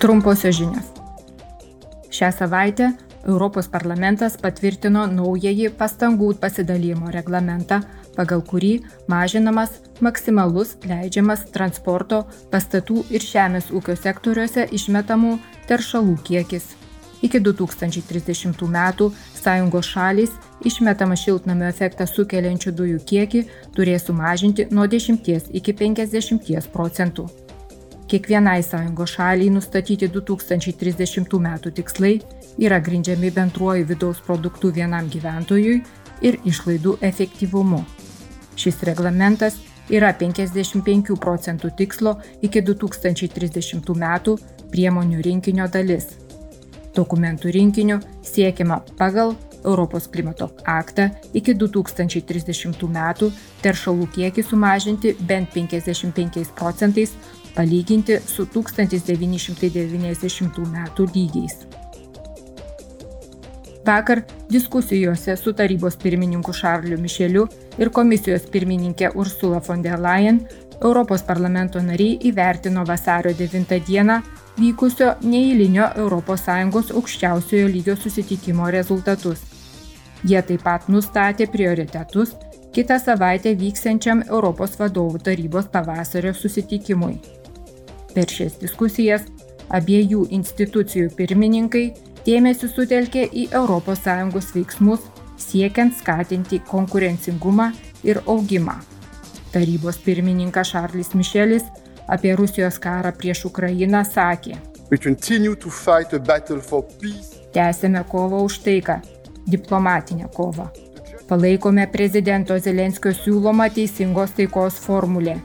Trumposios žinios. Šią savaitę Europos parlamentas patvirtino naująjį pastangų pasidalymo reglamentą, pagal kurį mažinamas maksimalus leidžiamas transporto, pastatų ir žemės ūkio sektoriuose išmetamų teršalų kiekis. Iki 2030 metų sąjungos šalys išmetamą šiltnamio efektą sukeliančių dujų kiekį turės sumažinti nuo 10 iki 50 procentų. Kiekvienai sąjungos šaliai nustatyti 2030 metų tikslai yra grindžiami bendruoju vidaus produktu vienam gyventojui ir išlaidų efektyvumu. Šis reglamentas yra 55 procentų tikslo iki 2030 metų priemonių rinkinio dalis. Dokumentų rinkiniu siekiama pagal Europos klimato aktą iki 2030 metų teršalų kiekį sumažinti bent 55 procentais palyginti su 1990 metų lygiais. Vakar diskusijose su tarybos pirmininku Šarliu Mišeliu ir komisijos pirmininkė Ursula von der Leyen Europos parlamento nariai įvertino vasario 9 dieną vykusio neįlinio ES aukščiausiojo lygio susitikimo rezultatus. Jie taip pat nustatė prioritetus kitą savaitę vyksiančiam Europos vadovų tarybos pavasario susitikimui. Per šias diskusijas abiejų institucijų pirmininkai dėmesį sutelkė į ES veiksmus siekiant skatinti konkurencingumą ir augimą. Tarybos pirmininkas Šarlis Mišelis apie Rusijos karą prieš Ukrainą sakė. Tęsėme kovą už taiką, diplomatinę kovą. Palaikome prezidento Zelenskio siūlomą teisingos taikos formulę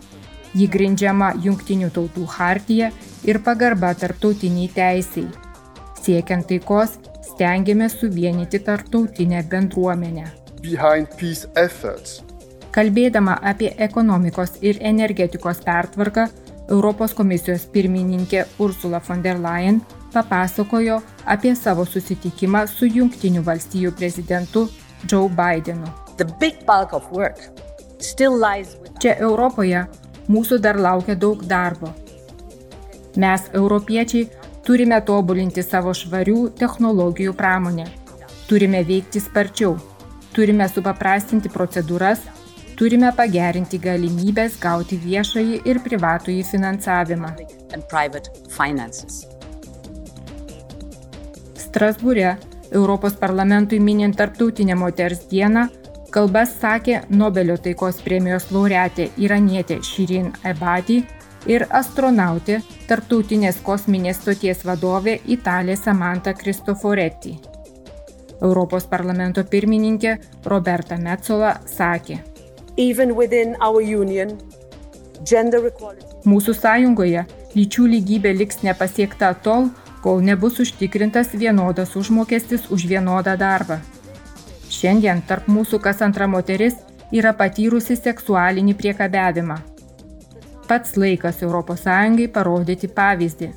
Ji grindžiama Junktinių tautų hartija ir pagarba tarptautiniai teisiai. Siekiant taikos, stengiamės suvienyti tarptautinę bendruomenę. Kalbėdama apie ekonomikos ir energetikos pertvarką, Europos komisijos pirmininkė Ursula von der Leyen papasakojo apie savo susitikimą su Junktinių valstijų prezidentu Joe Bidenu. Čia Europoje mūsų dar laukia daug darbo. Mes, europiečiai, turime tobulinti savo švarių technologijų pramonę. Turime veikti sparčiau. Turime supaprastinti procedūras. Turime pagerinti galimybės gauti viešąjį ir privatųjį finansavimą. Strasbūre Europos parlamentui minint Tarptautinę moters dieną Kalbas sakė Nobelio taikos premijos laureatė iranietė Širin Ebadi ir astronautė, tarptautinės kosminės stoties vadovė Italė Samantha Cristoforetti. Europos parlamento pirmininkė Roberta Metzola sakė. Union, Mūsų sąjungoje lyčių lygybė liks nepasiekta tol, kol nebus užtikrintas vienodas užmokestis už vienodą darbą. Šiandien tarp mūsų kas antra moteris yra patyrusi seksualinį priekabiavimą. Pats laikas ES parodyti pavyzdį.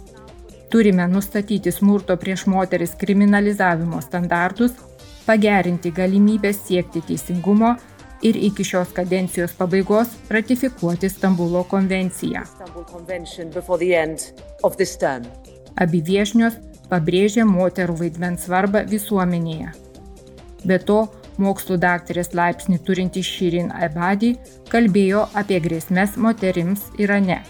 Turime nustatyti smurto prieš moteris kriminalizavimo standartus, pagerinti galimybės siekti teisingumo ir iki šios kadencijos pabaigos ratifikuoti Stambulo konvenciją. Abi viešnios pabrėžė moterų vaidmens svarbą visuomenėje. Be to, mokslų daktarės laipsnį turinti Širin Abadi kalbėjo apie grėsmės moterims Irane.